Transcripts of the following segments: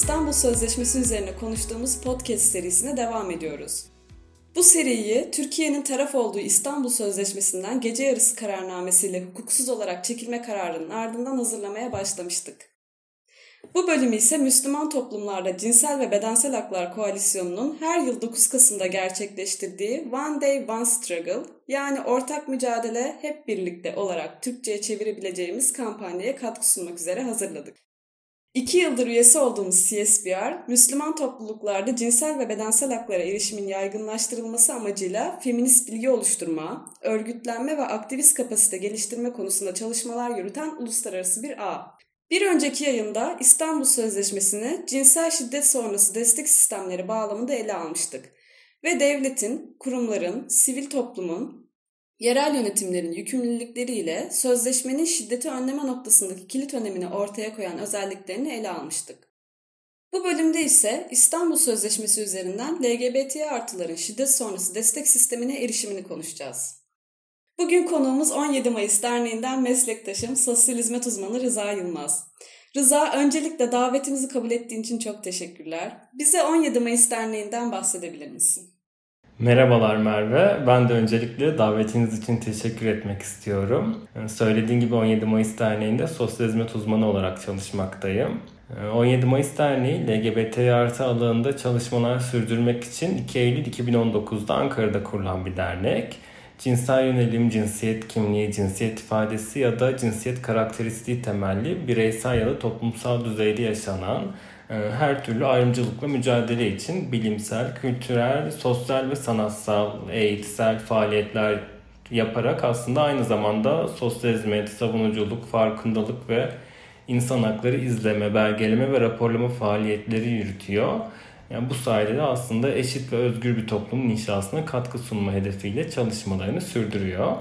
İstanbul Sözleşmesi üzerine konuştuğumuz podcast serisine devam ediyoruz. Bu seriyi Türkiye'nin taraf olduğu İstanbul Sözleşmesi'nden gece yarısı kararnamesiyle hukuksuz olarak çekilme kararının ardından hazırlamaya başlamıştık. Bu bölümü ise Müslüman toplumlarda cinsel ve bedensel haklar koalisyonunun her yıl 9 Kasım'da gerçekleştirdiği One Day One Struggle yani ortak mücadele hep birlikte olarak Türkçe'ye çevirebileceğimiz kampanyaya katkı sunmak üzere hazırladık. İki yıldır üyesi olduğumuz CSBR, Müslüman topluluklarda cinsel ve bedensel haklara erişimin yaygınlaştırılması amacıyla feminist bilgi oluşturma, örgütlenme ve aktivist kapasite geliştirme konusunda çalışmalar yürüten uluslararası bir ağ. Bir önceki yayında İstanbul Sözleşmesi'ni cinsel şiddet sonrası destek sistemleri bağlamında ele almıştık ve devletin, kurumların, sivil toplumun, yerel yönetimlerin yükümlülükleriyle sözleşmenin şiddeti önleme noktasındaki kilit önemini ortaya koyan özelliklerini ele almıştık. Bu bölümde ise İstanbul Sözleşmesi üzerinden LGBT artıların şiddet sonrası destek sistemine erişimini konuşacağız. Bugün konuğumuz 17 Mayıs Derneği'nden meslektaşım sosyal hizmet uzmanı Rıza Yılmaz. Rıza, öncelikle davetimizi kabul ettiğin için çok teşekkürler. Bize 17 Mayıs Derneği'nden bahsedebilir misin? Merhabalar Merve. Ben de öncelikle davetiniz için teşekkür etmek istiyorum. Söylediğin gibi 17 Mayıs Derneği'nde sosyal hizmet uzmanı olarak çalışmaktayım. 17 Mayıs Derneği LGBT artı alanında çalışmalar sürdürmek için 2 Eylül 2019'da Ankara'da kurulan bir dernek cinsel yönelim, cinsiyet kimliği, cinsiyet ifadesi ya da cinsiyet karakteristiği temelli bireysel ya da toplumsal düzeyde yaşanan her türlü ayrımcılıkla mücadele için bilimsel, kültürel, sosyal ve sanatsal, eğitsel faaliyetler yaparak aslında aynı zamanda sosyal hizmet, savunuculuk, farkındalık ve insan hakları izleme, belgeleme ve raporlama faaliyetleri yürütüyor. Yani bu sayede de aslında eşit ve özgür bir toplumun inşasına katkı sunma hedefiyle çalışmalarını sürdürüyor.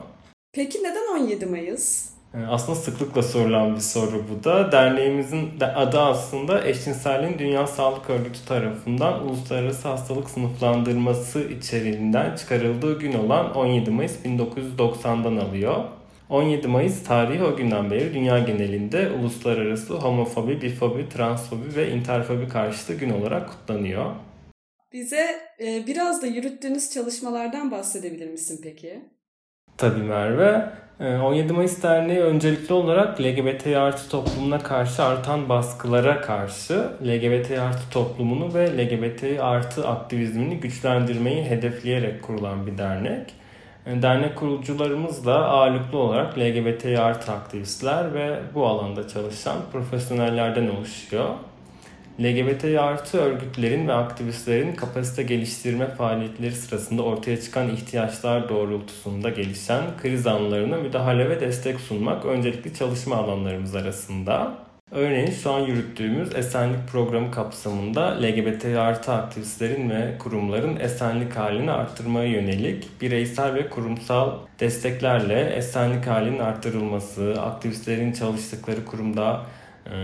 Peki neden 17 Mayıs? Aslında sıklıkla sorulan bir soru bu da. Derneğimizin adı aslında Eşcinselliğin Dünya Sağlık Örgütü tarafından Uluslararası Hastalık Sınıflandırması içeriğinden çıkarıldığı gün olan 17 Mayıs 1990'dan alıyor. 17 Mayıs tarihi o günden beri dünya genelinde uluslararası homofobi, bifobi, transfobi ve interfobi karşıtı gün olarak kutlanıyor. Bize e, biraz da yürüttüğünüz çalışmalardan bahsedebilir misin peki? Tabii Merve. 17 e, Mayıs Derneği öncelikli olarak LGBT artı toplumuna karşı artan baskılara karşı LGBT artı toplumunu ve LGBT artı aktivizmini güçlendirmeyi hedefleyerek kurulan bir dernek. Dernek kurucularımız da ağırlıklı olarak LGBT artı aktivistler ve bu alanda çalışan profesyonellerden oluşuyor. LGBT artı örgütlerin ve aktivistlerin kapasite geliştirme faaliyetleri sırasında ortaya çıkan ihtiyaçlar doğrultusunda gelişen kriz anlarına müdahale ve destek sunmak öncelikli çalışma alanlarımız arasında. Örneğin şu an yürüttüğümüz esenlik programı kapsamında LGBT artı aktivistlerin ve kurumların esenlik halini arttırmaya yönelik bireysel ve kurumsal desteklerle esenlik halinin arttırılması, aktivistlerin çalıştıkları kurumda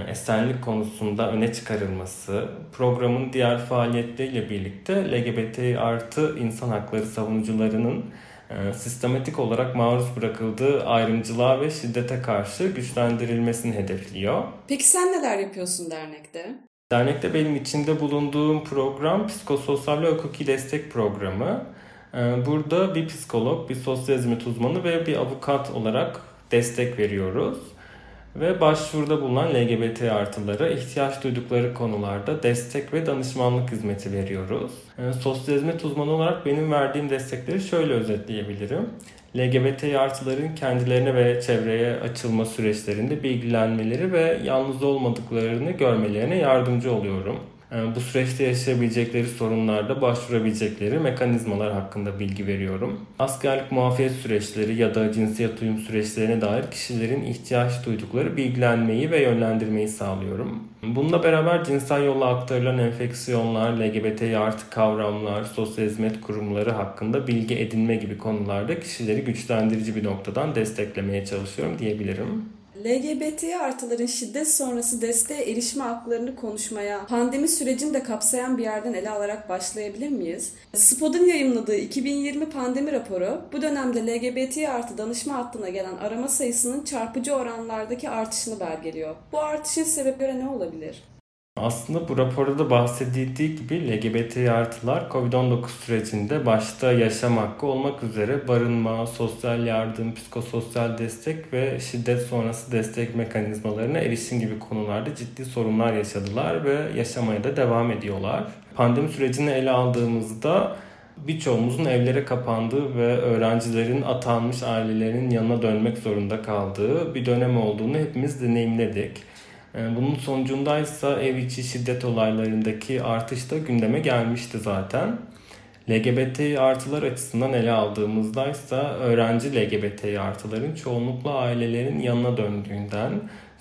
esenlik konusunda öne çıkarılması, programın diğer faaliyetleriyle birlikte LGBT artı insan hakları savunucularının e, sistematik olarak maruz bırakıldığı ayrımcılığa ve şiddete karşı güçlendirilmesini hedefliyor. Peki sen neler yapıyorsun dernekte? Dernekte benim içinde bulunduğum program psikososyal ve hukuki destek programı. E, burada bir psikolog, bir sosyal hizmet uzmanı ve bir avukat olarak destek veriyoruz ve başvuruda bulunan LGBT artılara ihtiyaç duydukları konularda destek ve danışmanlık hizmeti veriyoruz. Yani sosyal hizmet uzmanı olarak benim verdiğim destekleri şöyle özetleyebilirim. LGBT artıların kendilerine ve çevreye açılma süreçlerinde bilgilenmeleri ve yalnız olmadıklarını görmelerine yardımcı oluyorum. Ee, bu süreçte yaşayabilecekleri sorunlarda başvurabilecekleri mekanizmalar hakkında bilgi veriyorum. Askerlik muafiyet süreçleri ya da cinsiyet uyum süreçlerine dair kişilerin ihtiyaç duydukları bilgilenmeyi ve yönlendirmeyi sağlıyorum. Bununla beraber cinsel yolla aktarılan enfeksiyonlar, LGBT artı kavramlar, sosyal hizmet kurumları hakkında bilgi edinme gibi konularda kişileri güçlendirici bir noktadan desteklemeye çalışıyorum diyebilirim. LGBT artıların şiddet sonrası desteğe erişme haklarını konuşmaya, pandemi sürecini de kapsayan bir yerden ele alarak başlayabilir miyiz? SPOD'un yayınladığı 2020 pandemi raporu bu dönemde LGBT artı danışma hattına gelen arama sayısının çarpıcı oranlardaki artışını belgeliyor. Bu artışın sebepleri ne olabilir? Aslında bu raporda da bahsedildiği gibi LGBT artılar COVID-19 sürecinde başta yaşam hakkı olmak üzere barınma, sosyal yardım, psikososyal destek ve şiddet sonrası destek mekanizmalarına erişim gibi konularda ciddi sorunlar yaşadılar ve yaşamaya da devam ediyorlar. Pandemi sürecini ele aldığımızda birçoğumuzun evlere kapandığı ve öğrencilerin atanmış ailelerinin yanına dönmek zorunda kaldığı bir dönem olduğunu hepimiz deneyimledik. Ee, bunun sonucundaysa ev içi şiddet olaylarındaki artış da gündeme gelmişti zaten. LGBT artılar açısından ele aldığımızda ise öğrenci LGBT artıların çoğunlukla ailelerin yanına döndüğünden,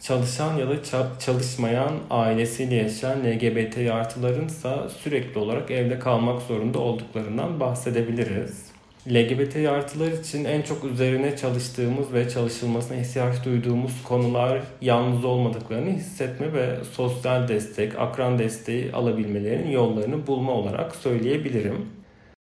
çalışan ya da çalışmayan ailesiyle yaşayan LGBT artıların ise sürekli olarak evde kalmak zorunda olduklarından bahsedebiliriz. LGBT artılar için en çok üzerine çalıştığımız ve çalışılmasına ihtiyaç duyduğumuz konular yalnız olmadıklarını hissetme ve sosyal destek, akran desteği alabilmelerinin yollarını bulma olarak söyleyebilirim.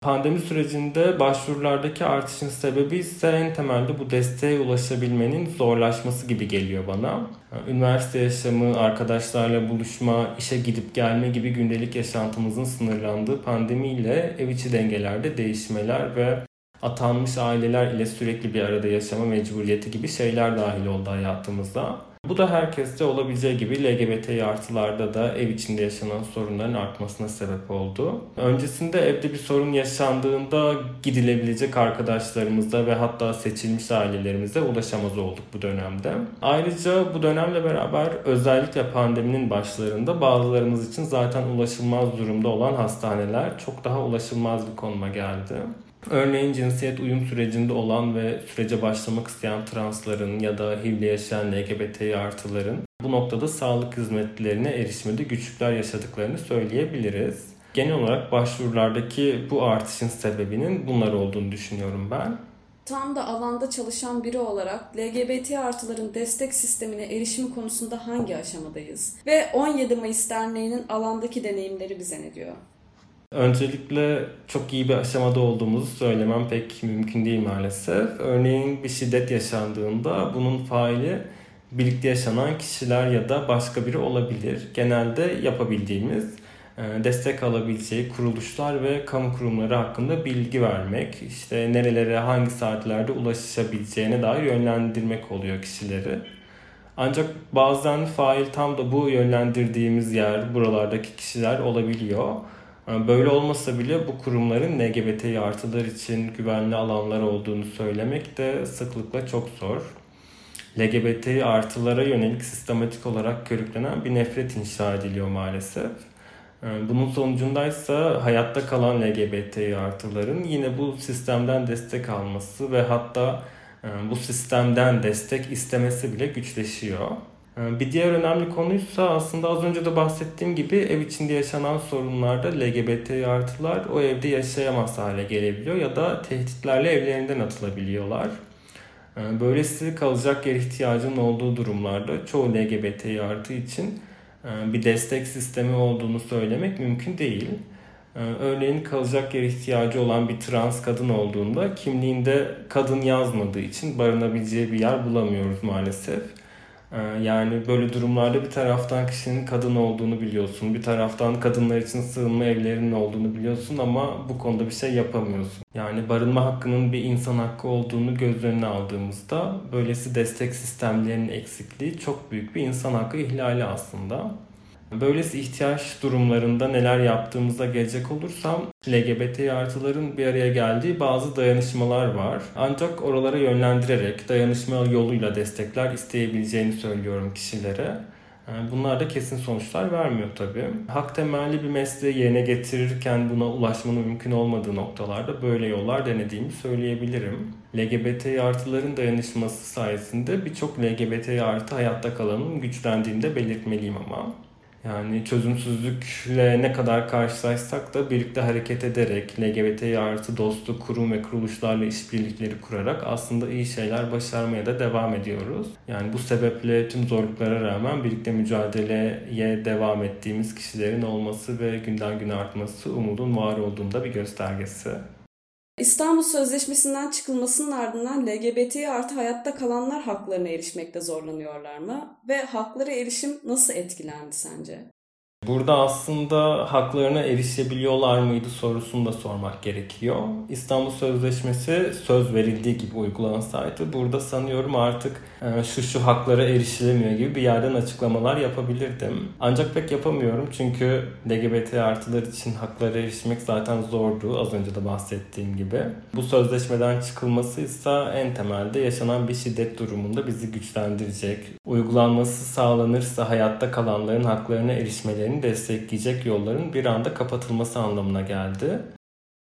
Pandemi sürecinde başvurulardaki artışın sebebi ise en temelde bu desteğe ulaşabilmenin zorlaşması gibi geliyor bana. Üniversite yaşamı, arkadaşlarla buluşma, işe gidip gelme gibi gündelik yaşantımızın sınırlandığı pandemiyle ev içi dengelerde değişmeler ve atanmış aileler ile sürekli bir arada yaşama mecburiyeti gibi şeyler dahil oldu hayatımızda. Bu da herkeste olabileceği gibi LGBT artılarda da ev içinde yaşanan sorunların artmasına sebep oldu. Öncesinde evde bir sorun yaşandığında gidilebilecek arkadaşlarımıza ve hatta seçilmiş ailelerimize ulaşamaz olduk bu dönemde. Ayrıca bu dönemle beraber özellikle pandeminin başlarında bazılarımız için zaten ulaşılmaz durumda olan hastaneler çok daha ulaşılmaz bir konuma geldi. Örneğin cinsiyet uyum sürecinde olan ve sürece başlamak isteyen transların ya da HIV'le yaşayan LGBT artıların bu noktada sağlık hizmetlerine erişmede güçlükler yaşadıklarını söyleyebiliriz. Genel olarak başvurulardaki bu artışın sebebinin bunlar olduğunu düşünüyorum ben. Tam da alanda çalışan biri olarak LGBT artıların destek sistemine erişimi konusunda hangi aşamadayız? Ve 17 Mayıs Derneği'nin alandaki deneyimleri bize ne diyor? Öncelikle çok iyi bir aşamada olduğumuzu söylemem pek mümkün değil maalesef. Örneğin bir şiddet yaşandığında bunun faili birlikte yaşanan kişiler ya da başka biri olabilir. Genelde yapabildiğimiz e, destek alabileceği kuruluşlar ve kamu kurumları hakkında bilgi vermek, işte nerelere hangi saatlerde ulaşabileceğine dair yönlendirmek oluyor kişileri. Ancak bazen fail tam da bu yönlendirdiğimiz yer, buralardaki kişiler olabiliyor. Böyle olmasa bile bu kurumların LGBT artılar için güvenli alanlar olduğunu söylemek de sıklıkla çok zor. LGBT artılara yönelik sistematik olarak körüklenen bir nefret inşa ediliyor maalesef. Bunun sonucundaysa hayatta kalan LGBT artıların yine bu sistemden destek alması ve hatta bu sistemden destek istemesi bile güçleşiyor. Ee, bir diğer önemli konuysa aslında az önce de bahsettiğim gibi ev içinde yaşanan sorunlarda LGBT artılar o evde yaşayamaz hale gelebiliyor ya da tehditlerle evlerinden atılabiliyorlar. Ee, böylesi kalacak yer ihtiyacının olduğu durumlarda çoğu LGBT artı için e, bir destek sistemi olduğunu söylemek mümkün değil. Ee, örneğin kalacak yer ihtiyacı olan bir trans kadın olduğunda kimliğinde kadın yazmadığı için barınabileceği bir yer bulamıyoruz maalesef. Ee, yani böyle durumlarda bir taraftan kişinin kadın olduğunu biliyorsun. Bir taraftan kadınlar için sığınma evlerinin olduğunu biliyorsun ama bu konuda bir şey yapamıyorsun. Yani barınma hakkının bir insan hakkı olduğunu göz önüne aldığımızda böylesi destek sistemlerinin eksikliği çok büyük bir insan hakkı ihlali aslında. Böylesi ihtiyaç durumlarında neler yaptığımıza gelecek olursam LGBT artıların bir araya geldiği bazı dayanışmalar var. Ancak oralara yönlendirerek dayanışma yoluyla destekler isteyebileceğini söylüyorum kişilere. Bunlar da kesin sonuçlar vermiyor tabii. Hak temelli bir mesleği yerine getirirken buna ulaşmanın mümkün olmadığı noktalarda böyle yollar denediğimi söyleyebilirim. LGBT artıların dayanışması sayesinde birçok LGBT artı hayatta kalanın güçlendiğini de belirtmeliyim ama. Yani çözümsüzlükle ne kadar karşılaşsak da birlikte hareket ederek LGBT artı dostu kurum ve kuruluşlarla işbirlikleri kurarak aslında iyi şeyler başarmaya da devam ediyoruz. Yani bu sebeple tüm zorluklara rağmen birlikte mücadeleye devam ettiğimiz kişilerin olması ve günden güne artması umudun var olduğunda bir göstergesi. İstanbul Sözleşmesi'nden çıkılmasının ardından LGBT artı hayatta kalanlar haklarına erişmekte zorlanıyorlar mı? Ve haklara erişim nasıl etkilendi sence? Burada aslında haklarına erişebiliyorlar mıydı sorusunu da sormak gerekiyor. İstanbul Sözleşmesi söz verildiği gibi uygulansaydı burada sanıyorum artık e, şu şu haklara erişilemiyor gibi bir yerden açıklamalar yapabilirdim. Ancak pek yapamıyorum çünkü LGBT artılar için haklara erişmek zaten zordu az önce de bahsettiğim gibi. Bu sözleşmeden çıkılması ise en temelde yaşanan bir şiddet durumunda bizi güçlendirecek. Uygulanması sağlanırsa hayatta kalanların haklarına erişmeleri hareketlerini destekleyecek yolların bir anda kapatılması anlamına geldi.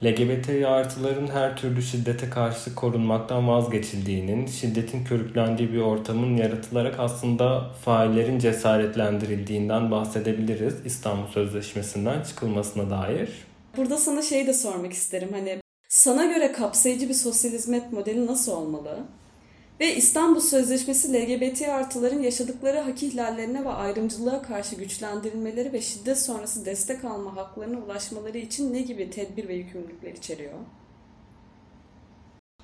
LGBT artıların her türlü şiddete karşı korunmaktan vazgeçildiğinin, şiddetin körüklendiği bir ortamın yaratılarak aslında faillerin cesaretlendirildiğinden bahsedebiliriz İstanbul Sözleşmesi'nden çıkılmasına dair. Burada sana şey de sormak isterim. Hani sana göre kapsayıcı bir sosyal hizmet modeli nasıl olmalı? Ve İstanbul Sözleşmesi LGBT artıların yaşadıkları hak ihlallerine ve ayrımcılığa karşı güçlendirilmeleri ve şiddet sonrası destek alma haklarına ulaşmaları için ne gibi tedbir ve yükümlülükler içeriyor?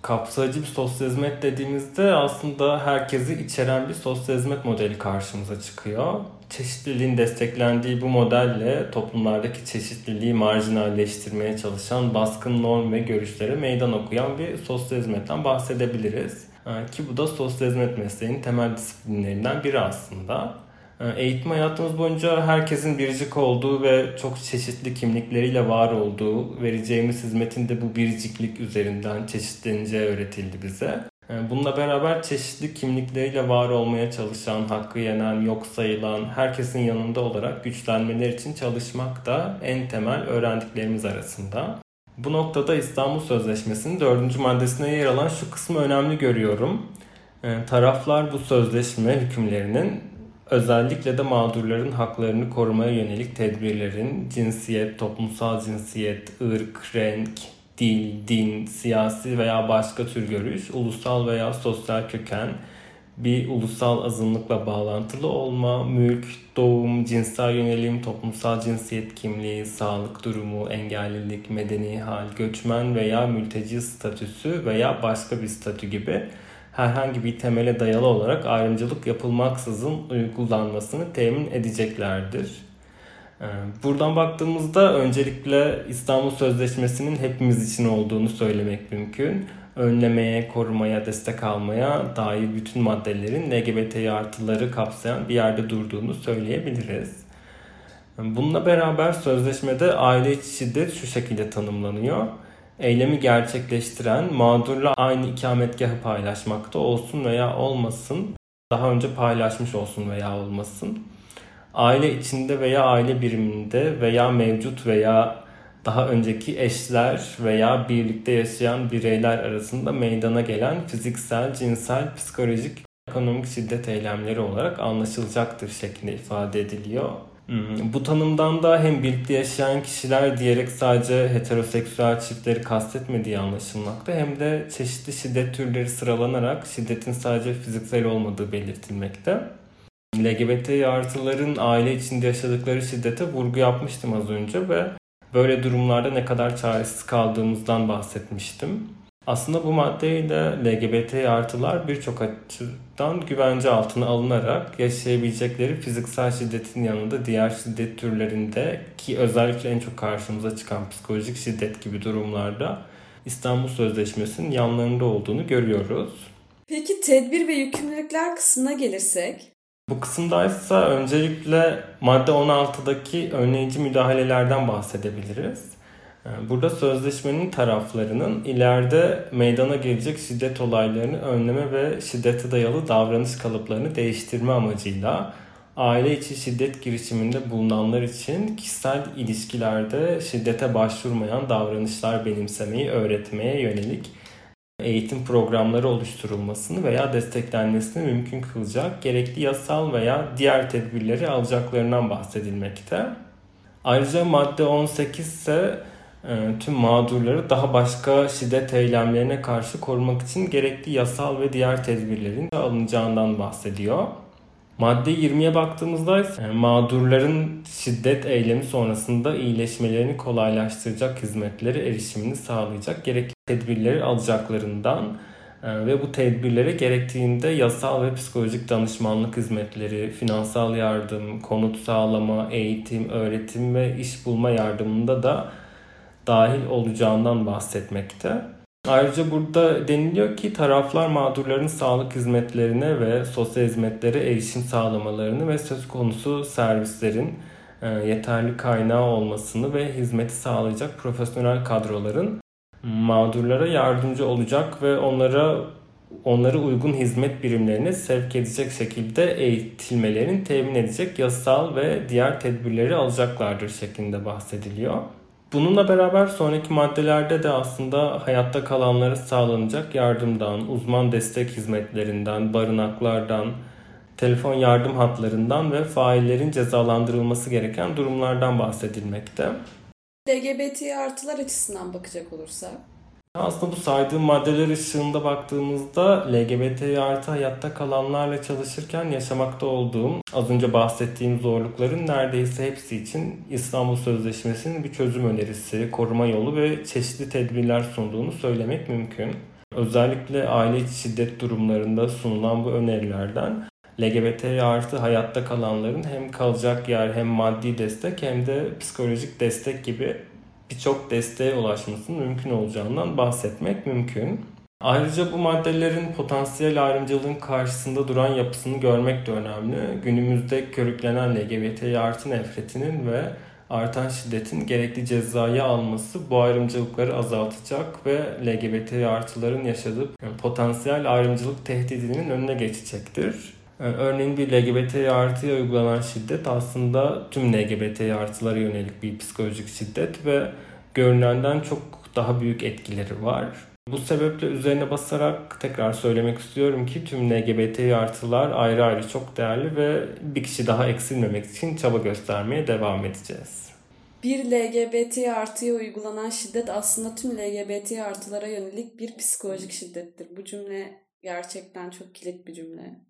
Kapsayıcı bir sosyal hizmet dediğimizde aslında herkesi içeren bir sosyal hizmet modeli karşımıza çıkıyor. Çeşitliliğin desteklendiği bu modelle toplumlardaki çeşitliliği marjinalleştirmeye çalışan baskın norm ve görüşlere meydan okuyan bir sosyal hizmetten bahsedebiliriz. Ee, ki bu da sosyal hizmet mesleğinin temel disiplinlerinden biri aslında. Ee, eğitim hayatımız boyunca herkesin biricik olduğu ve çok çeşitli kimlikleriyle var olduğu, vereceğimiz hizmetin de bu biriciklik üzerinden çeşitleneceği öğretildi bize. Ee, bununla beraber çeşitli kimlikleriyle var olmaya çalışan, hakkı yenen, yok sayılan, herkesin yanında olarak güçlenmeler için çalışmak da en temel öğrendiklerimiz arasında. Bu noktada İstanbul Sözleşmesi'nin dördüncü maddesine yer alan şu kısmı önemli görüyorum. E, taraflar bu sözleşme hükümlerinin özellikle de mağdurların haklarını korumaya yönelik tedbirlerin cinsiyet, toplumsal cinsiyet, ırk, renk, dil, din, siyasi veya başka tür görüş, ulusal veya sosyal köken, bir ulusal azınlıkla bağlantılı olma, mülk, doğum, cinsel yönelim, toplumsal cinsiyet kimliği, sağlık durumu, engellilik, medeni hal, göçmen veya mülteci statüsü veya başka bir statü gibi herhangi bir temele dayalı olarak ayrımcılık yapılmaksızın uygulanmasını temin edeceklerdir. Ee, buradan baktığımızda öncelikle İstanbul Sözleşmesi'nin hepimiz için olduğunu söylemek mümkün önlemeye, korumaya, destek almaya dair bütün maddelerin LGBT artıları kapsayan bir yerde durduğunu söyleyebiliriz. Bununla beraber sözleşmede aile içi şiddet şu şekilde tanımlanıyor. Eylemi gerçekleştiren mağdurla aynı ikametgahı paylaşmakta olsun veya olmasın, daha önce paylaşmış olsun veya olmasın. Aile içinde veya aile biriminde veya mevcut veya daha önceki eşler veya birlikte yaşayan bireyler arasında meydana gelen fiziksel, cinsel, psikolojik, ekonomik şiddet eylemleri olarak anlaşılacaktır şeklinde ifade ediliyor. Hmm, bu tanımdan da hem birlikte yaşayan kişiler diyerek sadece heteroseksüel çiftleri kastetmediği anlaşılmakta hem de çeşitli şiddet türleri sıralanarak şiddetin sadece fiziksel olmadığı belirtilmekte. LGBT artıların aile içinde yaşadıkları şiddete vurgu yapmıştım az önce ve böyle durumlarda ne kadar çaresiz kaldığımızdan bahsetmiştim. Aslında bu maddeyle LGBT artılar birçok açıdan güvence altına alınarak yaşayabilecekleri fiziksel şiddetin yanında diğer şiddet türlerinde ki özellikle en çok karşımıza çıkan psikolojik şiddet gibi durumlarda İstanbul Sözleşmesi'nin yanlarında olduğunu görüyoruz. Peki tedbir ve yükümlülükler kısmına gelirsek bu kısımdaysa öncelikle madde 16'daki önleyici müdahalelerden bahsedebiliriz. Ee, burada sözleşmenin taraflarının ileride meydana gelecek şiddet olaylarını önleme ve şiddete dayalı davranış kalıplarını değiştirme amacıyla aile içi şiddet girişiminde bulunanlar için kişisel ilişkilerde şiddete başvurmayan davranışlar benimsemeyi öğretmeye yönelik eğitim programları oluşturulmasını veya desteklenmesini mümkün kılacak gerekli yasal veya diğer tedbirleri alacaklarından bahsedilmekte. Ayrıca madde 18 ise e, tüm mağdurları daha başka şiddet eylemlerine karşı korumak için gerekli yasal ve diğer tedbirlerin alınacağından bahsediyor. Madde 20'ye baktığımızda ise mağdurların şiddet eylemi sonrasında iyileşmelerini kolaylaştıracak hizmetlere erişimini sağlayacak gerekli tedbirleri alacaklarından e, ve bu tedbirlere gerektiğinde yasal ve psikolojik danışmanlık hizmetleri, finansal yardım, konut sağlama, eğitim, öğretim ve iş bulma yardımında da dahil olacağından bahsetmekte. Ayrıca burada deniliyor ki taraflar mağdurların sağlık hizmetlerine ve sosyal hizmetlere erişim sağlamalarını ve söz konusu servislerin e, yeterli kaynağı olmasını ve hizmeti sağlayacak profesyonel kadroların mağdurlara yardımcı olacak ve onlara onları uygun hizmet birimlerine sevk edecek şekilde eğitilmelerini temin edecek yasal ve diğer tedbirleri alacaklardır şeklinde bahsediliyor. Bununla beraber sonraki maddelerde de aslında hayatta kalanlara sağlanacak yardımdan, uzman destek hizmetlerinden, barınaklardan, telefon yardım hatlarından ve faillerin cezalandırılması gereken durumlardan bahsedilmekte. LGBT artılar açısından bakacak olursak aslında bu saydığım maddeler ışığında baktığımızda LGBT artı hayatta kalanlarla çalışırken yaşamakta olduğum az önce bahsettiğim zorlukların neredeyse hepsi için İstanbul Sözleşmesi'nin bir çözüm önerisi, koruma yolu ve çeşitli tedbirler sunduğunu söylemek mümkün. Özellikle aile içi şiddet durumlarında sunulan bu önerilerden LGBT artı hayatta kalanların hem kalacak yer hem maddi destek hem de psikolojik destek gibi birçok desteğe ulaşmasının mümkün olacağından bahsetmek mümkün. Ayrıca bu maddelerin potansiyel ayrımcılığın karşısında duran yapısını görmek de önemli. Günümüzde körüklenen LGBT artı nefretinin ve artan şiddetin gerekli cezayı alması bu ayrımcılıkları azaltacak ve LGBT artıların yaşadığı potansiyel ayrımcılık tehdidinin önüne geçecektir. Ee, örneğin bir LGBT artıya uygulanan şiddet aslında tüm LGBT artılara yönelik bir psikolojik şiddet ve görünenden çok daha büyük etkileri var. Bu sebeple üzerine basarak tekrar söylemek istiyorum ki tüm LGBT artılar ayrı ayrı çok değerli ve bir kişi daha eksilmemek için çaba göstermeye devam edeceğiz. Bir LGBT artıya uygulanan şiddet aslında tüm LGBT artılara yönelik bir psikolojik şiddettir. Bu cümle gerçekten çok kilit bir cümle.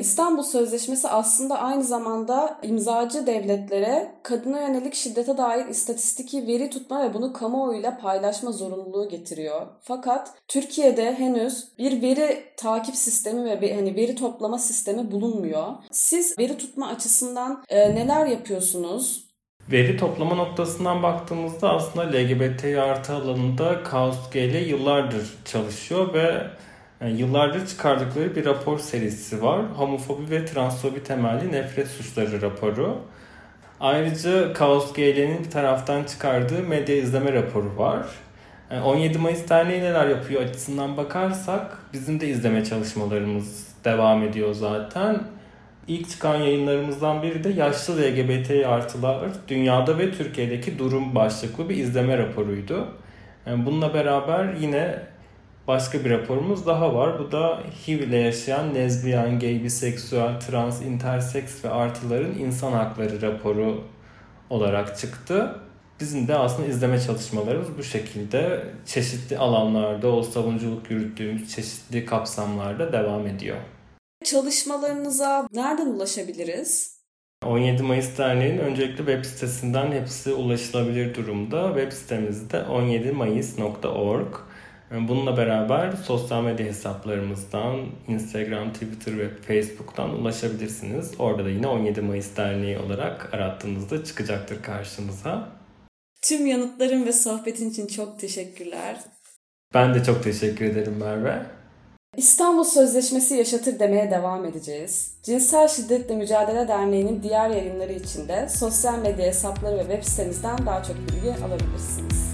İstanbul Sözleşmesi aslında aynı zamanda imzacı devletlere kadına yönelik şiddete dair istatistiki veri tutma ve bunu kamuoyuyla paylaşma zorunluluğu getiriyor. Fakat Türkiye'de henüz bir veri takip sistemi ve hani veri toplama sistemi bulunmuyor. Siz veri tutma açısından e, neler yapıyorsunuz? Veri toplama noktasından baktığımızda aslında LGBT artı alanında KSG ile yıllardır çalışıyor ve yani yıllardır çıkardıkları bir rapor serisi var. Homofobi ve transfobi temelli nefret suçları raporu. Ayrıca Kaos GL'nin bir taraftan çıkardığı medya izleme raporu var. Yani 17 Mayıs Derneği neler yapıyor açısından bakarsak bizim de izleme çalışmalarımız devam ediyor zaten. İlk çıkan yayınlarımızdan biri de yaşlı LGBT artılar dünyada ve Türkiye'deki durum başlıklı bir izleme raporuydu. Yani bununla beraber yine başka bir raporumuz daha var. Bu da HIV ile yaşayan lezbiyen, gay, biseksüel, trans, interseks ve artıların insan hakları raporu olarak çıktı. Bizim de aslında izleme çalışmalarımız bu şekilde çeşitli alanlarda o savunuculuk yürüttüğümüz çeşitli kapsamlarda devam ediyor. Çalışmalarınıza nereden ulaşabiliriz? 17 Mayıs Derneği'nin öncelikle web sitesinden hepsi ulaşılabilir durumda. Web sitemizde 17mayıs.org. Bununla beraber sosyal medya hesaplarımızdan Instagram, Twitter ve Facebook'tan ulaşabilirsiniz. Orada da yine 17 Mayıs Derneği olarak arattığınızda çıkacaktır karşınıza. Tüm yanıtların ve sohbetin için çok teşekkürler. Ben de çok teşekkür ederim Merve. İstanbul Sözleşmesi yaşatır demeye devam edeceğiz. Cinsel Şiddetle Mücadele Derneği'nin diğer yayınları için de sosyal medya hesapları ve web sitemizden daha çok bilgi alabilirsiniz.